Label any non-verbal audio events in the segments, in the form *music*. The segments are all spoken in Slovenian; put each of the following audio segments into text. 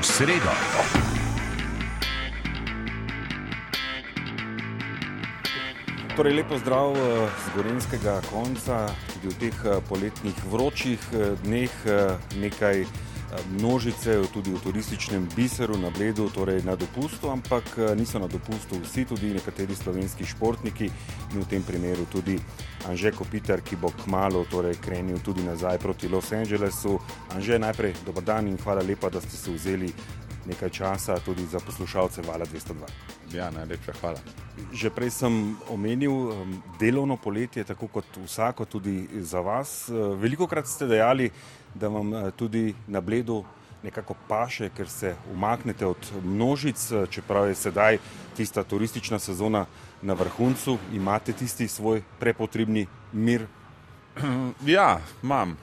v sredo. Torej, lepo zdrav eh, z gorenskega konca, tudi v teh eh, poletnih vročih eh, dneh, nekaj množice, tudi v turističnem biseru na Bledu, torej na dopustu, ampak niso na dopustu vsi, tudi nekateri slovenski športniki in v tem primeru tudi Anže Kopitar, ki bo kmalo torej, krenil tudi nazaj proti Los Angelesu. Anže, najprej dober dan in hvala lepa, da ste se vzeli nekaj časa tudi za poslušalce Vala 202. Ja, najlepša hvala. Že prej sem omenil delovno poletje, tako kot vsako, tudi za vas. Uh, Veliko krat ste dejali, da vam uh, tudi na bledu nekako paše, ker se umaknete od množic, uh, čeprav je sedaj tista turistična sezona na vrhuncu, imate tisti svoj prepotrebni mir. Ja, imam.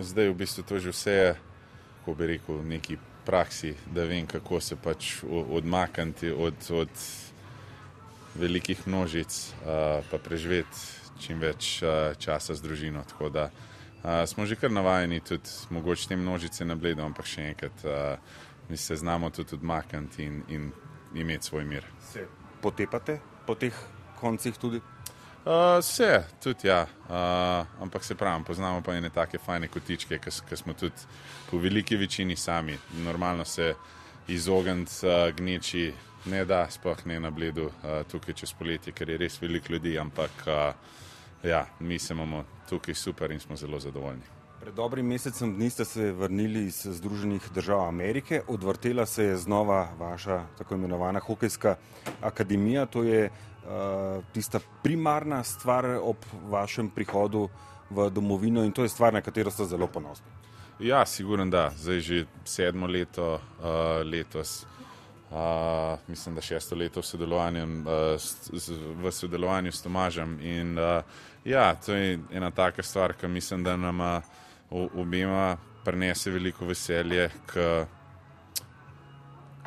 Zdaj v bistvu to že vse, ko bi rekel, neki praksi, da vem, kako se pač odmakniti od, od velikih množic, uh, pa preživeti čim več uh, časa z družino. Tako da uh, smo že kar navajeni, tudi mogoče te množice na bledu, ampak še enkrat, uh, mi se znamo tudi odmakniti in, in imeti svoj mir. Se potepate po teh koncih tudi? Uh, vse, tudi ja, uh, ampak se pravi, poznamo pa ene take fajne kotičke, ki smo tudi po veliki večini sami. Normalno se izogniti uh, gneči ne da, sploh ne na bledu uh, tukaj čez poletje, ker je res veliko ljudi, ampak uh, ja, mi se imamo tukaj super in smo zelo zadovoljni. Pred dobrim mesecem dni ste se vrnili iz Združenih držav Amerike, odvrtela se je znova vaša tako imenovana hokejska akademija. To je uh, tista primarna stvar ob vašem prihodu v domovino in to je stvar, na katero ste zelo ponosni. Ja, sigurno da. Zdaj že sedmo leto uh, letos. Uh, mislim, da šesto leto v sodelovanju, uh, s, z, v sodelovanju s Tomažem. In, uh, ja, to je ena taka stvar, ki mislim, da nam uh, obima prinese veliko veselje,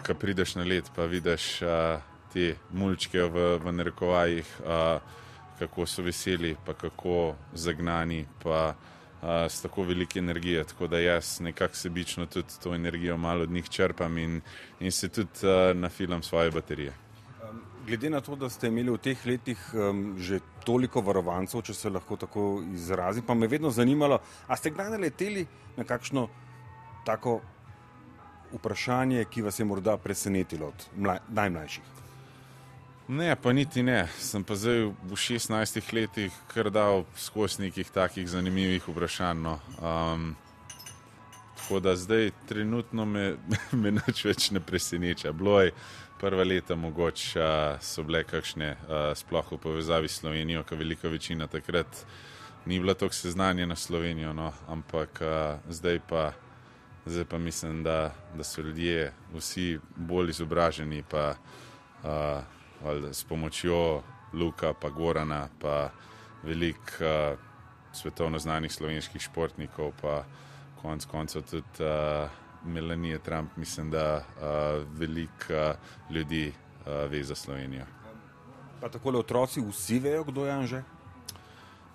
ko prideš na let, pa vidiš uh, te mulčke v, v narekovajih, uh, kako so veseli, pa kako zagnani, pa uh, s tako velike energije. Tako da jaz nekako sebično tudi to energijo malo od njih črpam in, in se tudi uh, nafilam svoje baterije. Glede na to, da ste imeli v teh letih um, že toliko varovancev, če se lahko tako izrazim, pa me vedno zanimalo, a ste kdaj naleteli na kakšno tako vprašanje, ki vas je morda presenetilo od najmlajših? Ne, pa niti ne. Sem pa zdaj v 16 letih kar dal skozi nekih takih zanimivih vprašanj. No. Um, tako da zdaj trenutno me, *laughs* me nič več ne preseneča. Bilo je prva leta mogoče so bile kakšne uh, sploh v povezavi s Slovenijo, ker velika večina takrat ni bila tako seznanjena s Slovenijo, no, ampak uh, zdaj, pa, zdaj pa mislim, da, da so ljudje vsi bolj izobraženi, pa uh, s pomočjo Luka, pa Gorana, pa velik uh, svetovno znanih slovenskih športnikov, pa konc koncev tudi uh, Melanije Trump, mislim, da veliko ljudi ve za Slovenijo. Pa tako le otroci vsi vejo, kdo je Anže?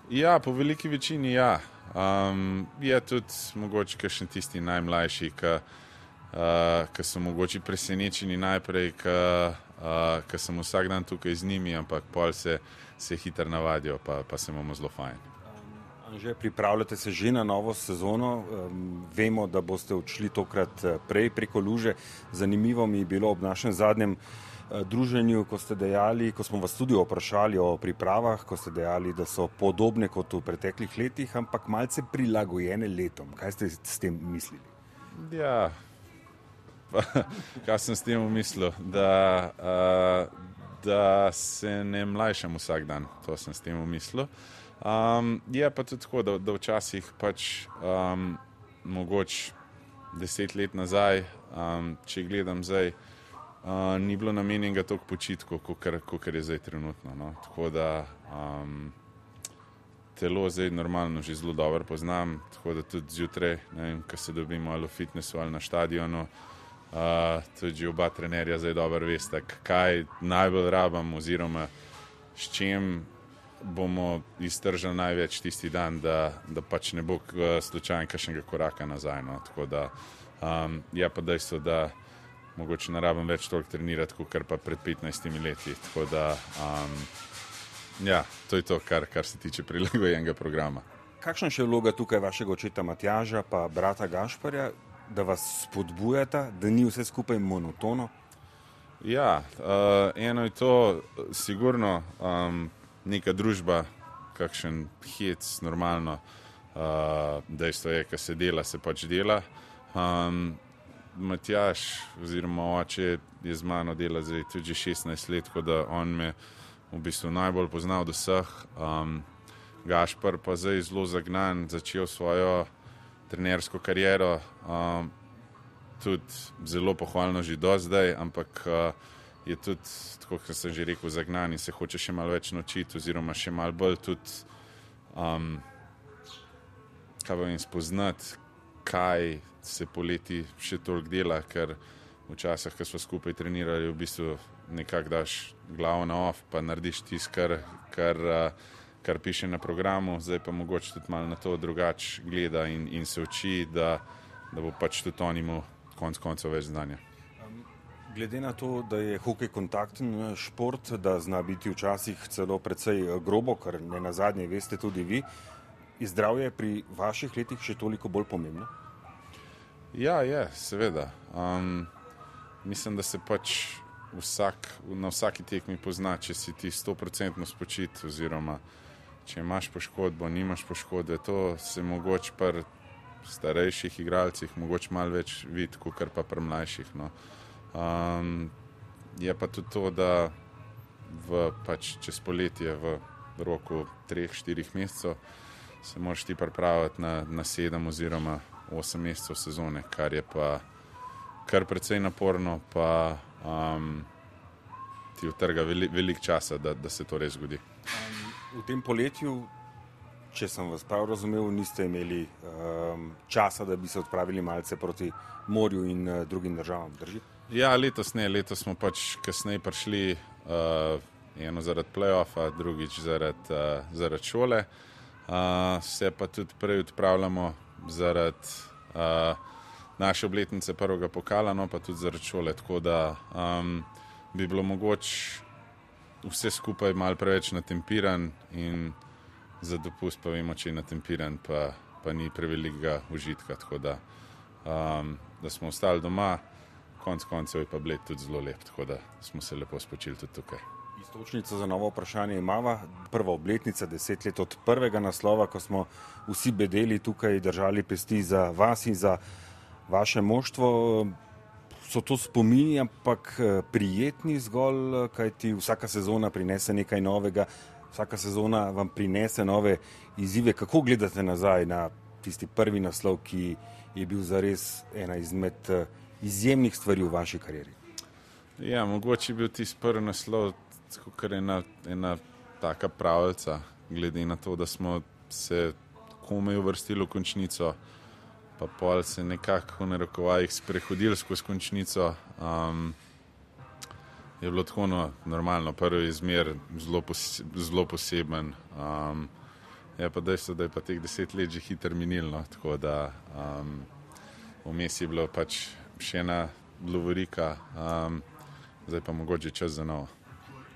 Ja, po veliki večini ja. Um, je tudi mogoče še tisti najmlajši, ki uh, so mogoče presenečeni najprej, ki uh, sem vsak dan tukaj z njimi, ampak pol se, se hitro navadijo, pa, pa se imamo zelo fajn. Že pripravljate se že na novo sezono. Vemo, da boste odšli tokrat eh, prej preko luže. Zanimivo mi je bilo ob našem zadnjem uh, druženju, ko ste dejali, ko smo vas tudi vprašali o pripravah, ko ste dejali, da so podobne kot v preteklih letih, ampak malce prilagojene letom. Kaj ste s tem mislili? Ja, *laughs* kaj sem s tem mislil? Da, uh, da se ne mlajšam vsak dan, to sem s tem mislil. Um, je pa tudi tako, da, da včasih pač um, mogoče deset let nazaj, um, če gledam zdaj, uh, ni bilo namenjenega toliko počitkov, kot je zdaj trenutno. No. Tako da um, telo zdaj normalno že zelo dobro poznam, tako da tudi zjutraj, ko se dobimo ali v fitnessu ali na stadionu. Uh, tudi oba trenerja zdaj dobro veste, kaj najbolj rabim, oziroma s čim bomo iztržili največ tisti dan, da, da pač ne bo slučajno kakšnega koraka nazaj. No. Tako da Um, je pa dejstvo, da mogoče ne rabim več toliko trenirati, kot pa pred 15 leti. Tako da, um, ja, to je to, kar, kar se tiče prilagojenega programa. Kakšna je še vloga tukaj vašega očeta Matjaža, pa brata Gašparja, da vas spodbujata, da ni vse skupaj monotono? Ja, uh, eno je to, sigurno, um, neka družba, kakšen hec, normalno. Uh, dejstvo je, da se dela, se pač dela. Um, Matjaš, oziroma oče, je z mano delal zdaj tudi 16 let, tako da on me v bistvu najbolj pozna od vseh. Um, Gašpr pa zdaj zelo zagnan, začel svojo trenersko kariero, um, tudi zelo pohvalno že do zdaj, ampak uh, je tudi, tako kot sem že rekel, zagnan in se hoče še malo več naučiti, oziroma še malo bolj tudi, um, kaj vem, spoznati, kaj se poleti še toliko dela, ker včasih, ko smo skupaj trenirali, v bistvu nekako daš glavo na off, pa narediš tisto, kar. kar uh, kar piše na programu, zdaj pa mogoče tudi malo na to drugače gleda in, in se uči, da, da bo pač tudi on imel konec koncev več znanja. Glede na to, da je hokej kontakten eh, šport, da zna biti včasih celo precej eh, grobo, kar ne na zadnje veste tudi vi, je zdravje pri vaših letih še toliko bolj pomembno? Ja, je, seveda. Um, mislim, da se pač vsak, na vsaki tekmi pozna, če si ti 100% spočit oziroma če imaš poškodbo, nimaš poškodbe, to se mogoče pri starejših igralcih mogoče malo več vidi, kot pa pri mlajših. No. Um, je pa tudi to, da v, pač čez poletje, v roku 3-4 mesecev, se moraš ti pripraviti na, na 7 oziroma 8 mesecev sezone, kar je pa kar precej naporno, pa um, ti utrga veliko velik časa, da, da se to res zgodi. Um, v tem poletju, če sem vas prav razumel, niste imeli um, časa, da bi se odpravili malce proti morju in uh, drugim državam. Drži? Ja, letos ne, letos smo pač kasneje prišli, uh, eno zaradi playoffa, drugič zaradi, uh, zaradi šole. Uh, se pa tudi prej odpravljamo zaradi uh, naše obletnice prvega pokala, no pa tudi zaradi šole. Tako da um, bi bilo mogoče vse skupaj malo preveč natempiran in za dopust pa vemo, če je natempiran, pa, pa ni prevelikega užitka. Tako da, um, da smo ostali doma, konec koncev je pa bled tudi zelo lep, tako da smo se lepo spočili tudi tukaj. Istočnica za novo vprašanje imamo. Prva obletnica, deset let od prvega naslova, ko smo vsi bedeli tukaj, držali pesti za vas in za vaše moštvo so to spomini, ampak eh, prijetni zgolj, kajti vsaka sezona prinese nekaj novega, vsaka sezona vam prinese nove izzive. Kako gledate nazaj na tisti prvi naslov, ki je bil zares ena izmed eh, izjemnih stvari v vaši karieri? Ja, mogoče je bil tisti prvi naslov, kot je ena, ena taka pravica, glede na to, da smo se komaj uvrstili v končnico pa pol se nekako v narekovajih sprehodili skozi končnico. Um, je bilo tako no, normalno, prvi izmer zelo, pose, zelo poseben. Um, je pa dejstvo, da je pa teh deset let že hitro minilo, tako da um, vmes je bilo pač še ena lovorika, um, zdaj pa mogoče čas za novo.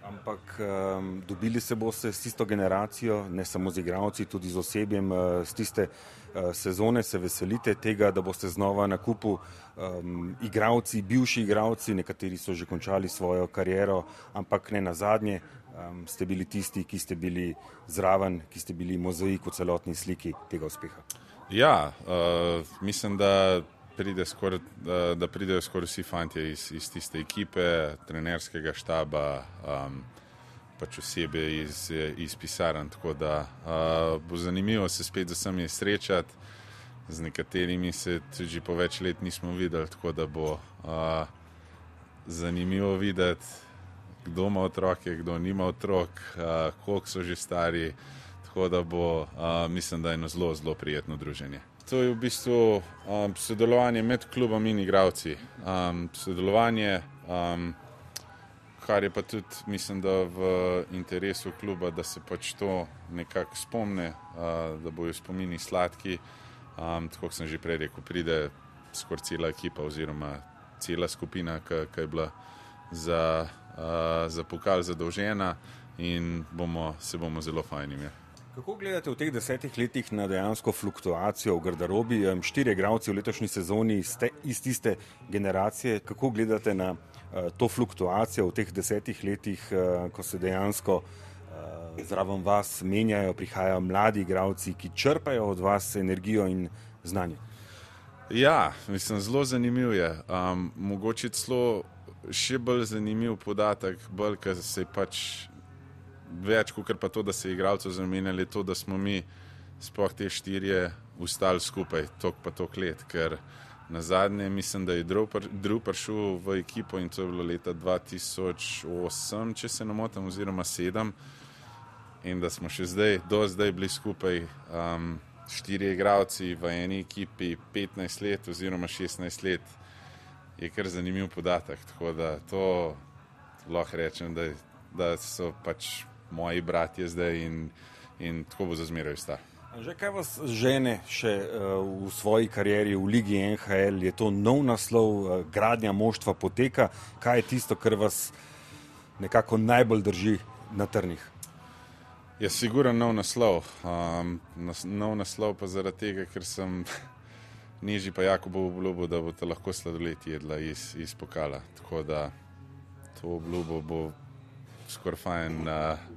Ampak um, dobili se boste s tisto generacijo, ne samo z igravci, tudi z osebjem, uh, s tiste uh, sezone se veselite tega, da boste znova na kupu um, igravci, bivši igravci, nekateri so že končali svojo kariero, ampak ne na zadnje um, ste bili tisti, ki ste bili zraven, ki ste bili mozaik v celotni sliki tega uspeha. Ja, uh, mislim, da pride skor, da, da pridejo skoraj vsi fanti iz, iz tiste ekipe, trenerskega štaba, um, pač osebe iz, iz pisarn. Tako da uh, bo zanimivo se spet z vsemi srečati, z nekaterimi se tudi po več let nismo videli, tako da bo uh, zanimivo videti, kdo ima otroke, kdo nima otrok, uh, koliko so že stari. Tako da bo, uh, mislim, da je eno zelo, zelo prijetno druženje to je v bistvu um, sodelovanje med klubom in igravci. Um, sodelovanje, um, kar je pa tudi, mislim, da v interesu kluba, da se pač to nekako spomne, uh, da bojo spomini sladki. Um, tako sem že prej rekel, pride skoraj cela ekipa oziroma cela skupina, ki je bila za, uh, za pokal zadolžena in bomo, se bomo zelo fajni imeli. Kako gledate v teh desetih letih na dejansko fluktuacijo v garderobi? Štiri igralci v letošnji sezoni ste iz tiste generacije. Kako gledate na uh, to fluktuacijo v teh desetih letih, uh, ko se dejansko uh, zraven vas menjajo, prihajajo mladi igralci, ki črpajo od vas energijo in znanje? Ja, mislim, zelo zanimiv je. Um, mogoče celo še bolj zanimiv podatek, bolj, ker se je pač več kot pa to, da se je igralcev zamenjali, to, da smo mi sploh te štirje ustali skupaj, tok pa tok let, ker na zadnje mislim, da je Drew prišel v ekipo in to je bilo leta 2008, če se ne motim, oziroma 2007 in da smo še zdaj, do zdaj bili skupaj um, štirje igralci v eni ekipi 15 let oziroma 16 let, je kar zanimiv podatek, tako da to lahko rečem, da, da so pač moji bratje zdaj in, in tako bo za zmeraj star. Že kaj vas žene še uh, v svoji karieri v Ligi NHL? Je to nov naslov, uh, gradnja moštva poteka? Kaj je tisto, kar vas nekako najbolj drži na trnih? Je sigurno nov naslov. Um, nas, nov naslov pa zaradi tega, ker sem *laughs* nižji pa Jakobo obljubil, da boste lahko sladoled jedla iz, iz pokala. Tako da to obljubo bo skoraj fajn. Uh,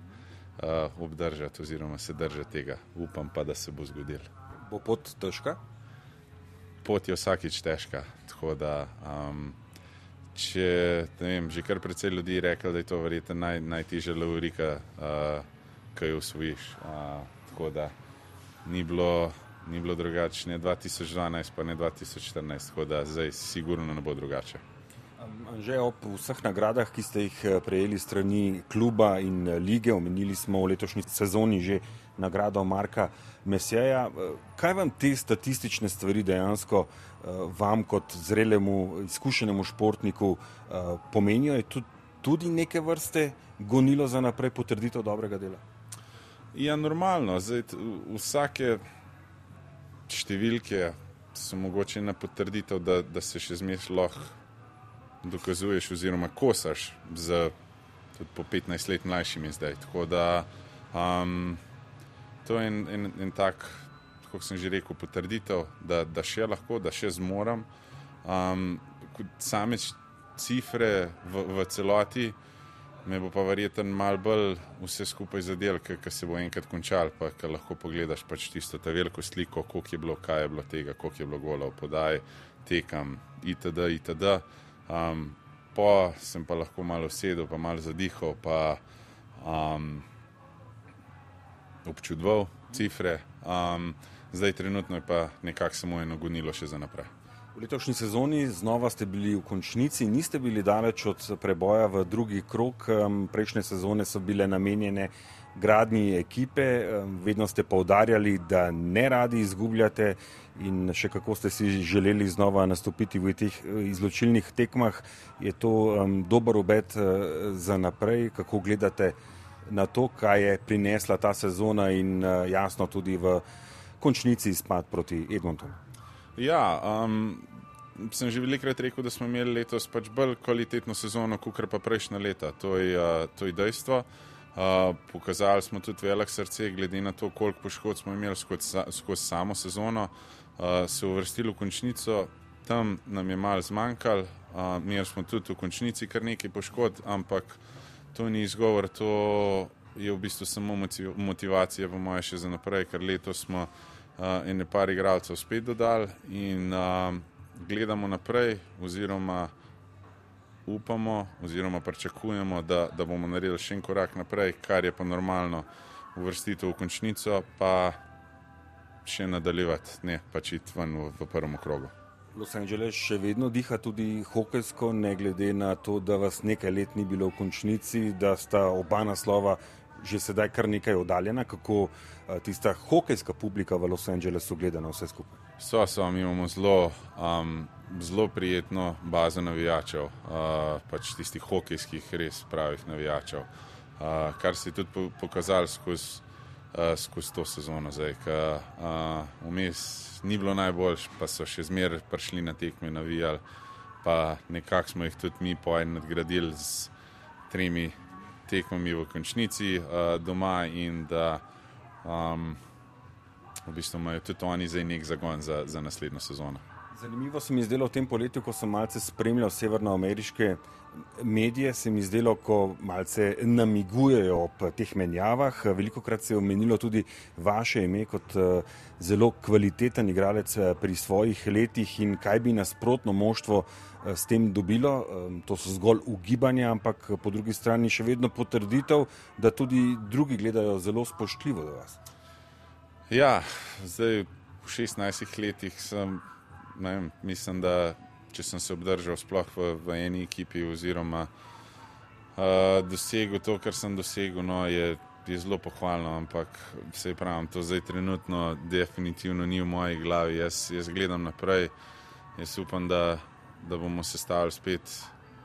obdržati oziroma se držati tega. Upam pa, da se bo zgodil. Bo pot težka? Pot je vsakič težka. Da, um, če vem, že kar precej ljudi je rekel, da je to verjetno naj, najtežja laurika, uh, ki jo usvojiš. Uh, tako da ni bilo, ni bilo drugače, ne 2012, pa ne 2014, tako da zdaj sigurno ne bo drugače. Že ob vseh nagradah, ki ste jih eh, prejeli strani kluba in eh, lige, omenili smo v letošnji sezoni že nagrado Marka Mesija. Eh, kaj vam te statistične stvari dejansko vam kot zrelemu, izkušenemu športniku pomenijo? Je tudi neke vrste gonilo za naprej potrditev dobrega dela? Ja, normalno. Zdaj, vsake številke so mogoče na potrditev, da, da se še zmeraj lahko dokazuješ, oziroma kosaš z po 15 let mlajšimi zdaj. Tako da um, to je en, en, en tak, kot sem že rekel, potrditev, da, da še lahko, da še zmorem. Um, same cifre v, v celoti me bo pa verjetno mal bolj vse skupaj zadel, ker se bo enkrat končal, pa ker lahko pogledaš pač tisto ta veliko sliko, koliko je bilo, kaj je bilo tega, koliko je bilo gola v podaj, tekam itd. itd. Um, po sem pa lahko malo sedel, pa malo zadihal, pa um, občudoval cifre. Um, zdaj, trenutno je pa nekako samo eno gonilo še za naprej. V letošnji sezoni znova ste bili v končnici, niste bili daleč od preboja v drugi krok. Prejšnje sezone so bile namenjene gradnji ekipe, vedno ste povdarjali, da ne radi izgubljate in še kako ste si želeli znova nastopiti v teh eh, izločilnih tekmah. Je to dober obet uh, za naprej, kako gledate na to, kaj je prinesla ta sezona in uh, jasno tudi v končnici izpad proti Edmontonu. Ja, um, sem že velikrat rekel, da smo imeli letos pač bolj kvalitetno sezono, kot pa prejšnja leta. To je, uh, to je dejstvo. Uh, pokazali smo tudi velik srce, glede na to, koliko poškodb smo imeli skozi, skozi samo sezono. Uh, se uvrstili v končnico, tam nam je malo zmanjkalo, uh, imeli smo tudi v končnici kar nekaj poškodb, ampak to ni izgovor, to je v bistvu samo motivacija, po mojem, še za naprej, ker letos smo uh, ene par igralcev spet dodali in uh, gledamo naprej, oziroma upamo, oziroma pričakujemo, da, da bomo naredili še en korak naprej, kar je pa normalno uvrstitev v končnico, pa še nadaljevati, ne pač iti ven v, v prvem krogu. Los Angeles še vedno diha tudi hokejsko, ne glede na to, da vas nekaj let ni bilo v končnici, da sta oba naslova že sedaj kar nekaj oddaljena, kako tista hokejska publika v Los Angelesu gleda na vse skupaj. So, so, mi imamo zelo um, zelo prijetno bazo navijačev, uh, pač tistih hokejskih, res pravih navijačev. Uh, kar se je tudi po, pokazalo skozi uh, skozi to sezono. Zdaj, ka, uh, vmes ni bilo najboljš, pa so še zmeraj prišli na tekme, navijali. Pa nekako smo jih tudi mi pojen nadgradili z tremi tekmami v končnici uh, doma in da um, v bistvu imajo tudi oni zdaj nek zagon za, za naslednjo sezono. Zanimivo se mi je zdelo v tem poletju, ko sem malce spremljal severnoameriške medije, se mi je zdelo, ko malce namigujejo ob teh menjavah. Veliko krat se je omenilo tudi vaše ime kot eh, zelo kvaliteten igralec eh, pri svojih letih in kaj bi nasprotno moštvo eh, s tem dobilo. To so zgolj ugibanja, ampak po drugi strani še vedno potrditev, da tudi drugi gledajo zelo spoštljivo do vas. Ja, zdaj v 16 letih sem vem, mislim, da če sem se obdržal sploh v, v eni ekipi oziroma uh, dosegel to, kar sem dosegel, no, je, je zelo pohvalno, ampak se pravim, to zdaj trenutno definitivno ni v moji glavi. Jaz, jaz gledam naprej, jaz upam, da, da bomo sestavili spet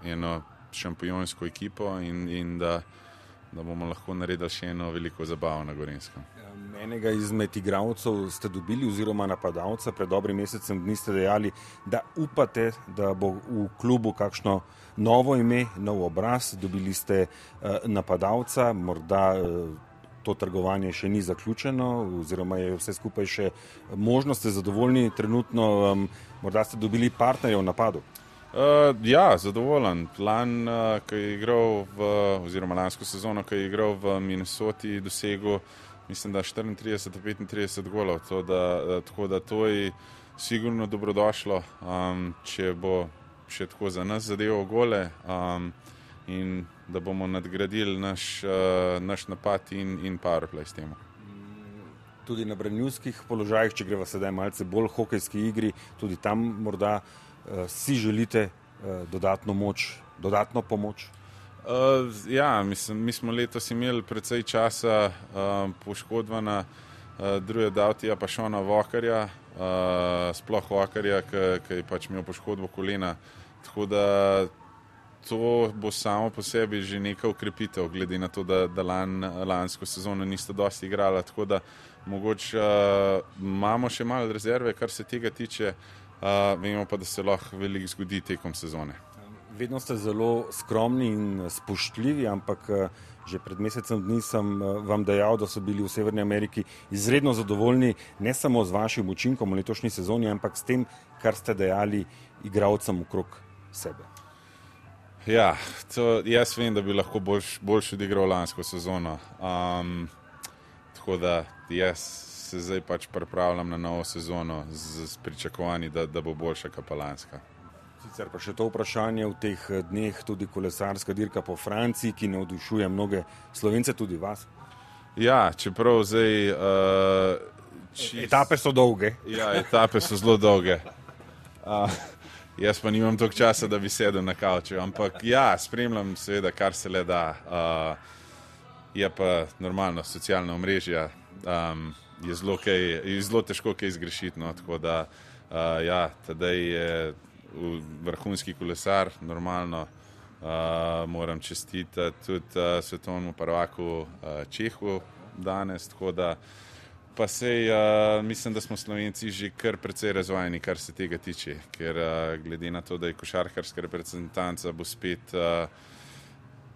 eno šampionsko ekipo in, in da, da bomo lahko naredili še eno veliko zabavo na Gorenskem. Enega izmed igralcev ste dobili, oziroma napadalca, pred dobrim mesecem dni ste dejali, da upate, da bo v klubu kakšno novo ime, nov obraz. Dobili ste uh, napadalca, morda uh, to trgovanje še ni zaključeno, oziroma je vse skupaj še možno, ste zadovoljni trenutno, morda ste dobili partnerje v napadu. Uh, ja, zadovoljen. Lan, uh, ki je igral, v, oziroma lansko sezono, ki je igral v Minnesoti, dosegel mislim, da 34-35 golov. To, da, eh, tako da to je sigurno dobrodošlo, um, če bo še tako za nas zadevo gole um, in da bomo nadgradili naš, uh, naš napad in, in powerplay s tem. Tudi na branjivskih položajih, če greva sedaj malce bolj hokejski igri, tudi tam morda si želite uh, dodatno moč, dodatno pomoč. Uh, ja, mislim, mi smo letos imeli precej časa uh, poškodvana uh, druga davtija, pa še ona vokarja, uh, sploh vokarja, ki je pač imel poškodbo kolena. Tako da to bo samo po sebi že neka ukrepitev, glede na to, da, da lan, lansko sezono niste dosti igrali. Tako da mogoče uh, imamo še malo rezerve, kar se tega tiče, uh, vemo pa, da se lahko veliko zgodi tekom sezone vedno ste zelo skromni in spoštljivi, ampak eh, že pred mesecem dni sem eh, vam dejal, da so bili v Severni Ameriki izredno zadovoljni ne samo z vašim učinkom v letošnji sezoni, ampak s tem, kar ste dejali igralcem okrog sebe. Ja, to, jaz vem, da bi lahko boljš, boljš odigral lansko sezono. Um, tako da jaz se zdaj pač pripravljam na novo sezono z, z pričakovanji, da, da bo boljša kapalanska. Sicer pa še to vprašanje v teh eh, dneh, tudi kolesarska dirka po Franciji, ki navdušuje mnoge slovence, tudi vas. Ja, čeprav zdaj. Uh, čist... Etape so dolge. Ja, etape so zelo dolge. Uh, jaz pa nimam toliko časa, da bi sedel na kavču, ampak ja, spremljam seveda, kar se le da. Uh, je pa normalno, socialna omrežja um, je, zelo kaj, je zelo težko kaj izgrešiti. No, tako da uh, ja, tedaj je vrhunski kolesar, normalno uh, moram čestitati tudi uh, svetovnemu prvaku uh, Čehu danes. Da, pa sej, uh, mislim, da smo Slovenci že kar precej razvojeni, kar se tega tiče, ker uh, glede na to, da je košarkarska reprezentanca bo spet uh,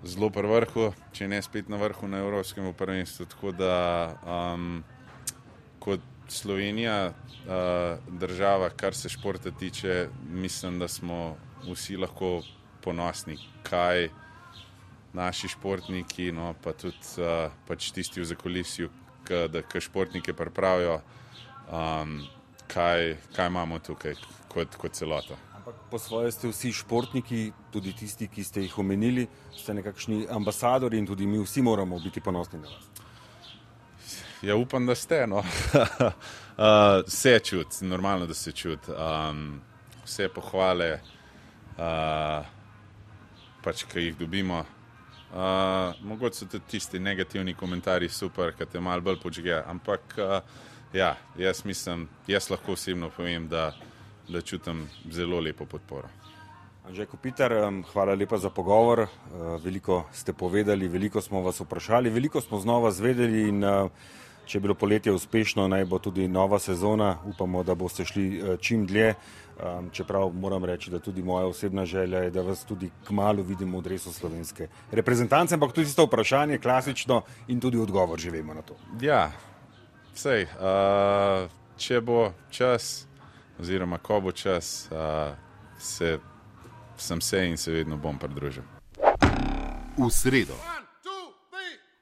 zelo pri vrhu, če ne spet na vrhu na Evropskem prvenstvu. Tako da um, kot Slovenija, država, kar se športa tiče, mislim, da smo vsi lahko ponosni, kaj naši športniki, no, pa tudi pač tisti v zakolisju, kaj športnike pripravijo, um, kaj, kaj imamo tukaj kot, kot celota. Po svoje ste vsi športniki, tudi tisti, ki ste jih omenili, ste nekakšni ambasadori in tudi mi vsi moramo biti ponosni na vas. Ja, upam, da ste. No. *laughs* uh, vse čut, normalno, da se čut. Um, vse pohvale, uh, pač, ki jih dobimo. Uh, mogoče so tudi tisti negativni komentarji super, ki te malo bolj počge. Ampak uh, ja, jaz mislim, jaz lahko osebno povem, da, da čutim zelo lepo podporo. Anžeko Peter, hvala lepa za pogovor. Veliko ste povedali, veliko smo vas vprašali, veliko smo znova zvedeli in če je bilo poletje uspešno, naj bo tudi nova sezona. Upamo, da boste šli uh, čim dlje. Um, čeprav moram reči, da tudi moja osebna želja je, da vas tudi kmalo vidimo v dresu slovenske reprezentance, ampak tudi to vprašanje je klasično in tudi odgovor že vemo na to. Ja, vsej, uh, če bo čas, oziroma ko bo čas, uh, se, sem se in se vedno bom pridružil. V sredo.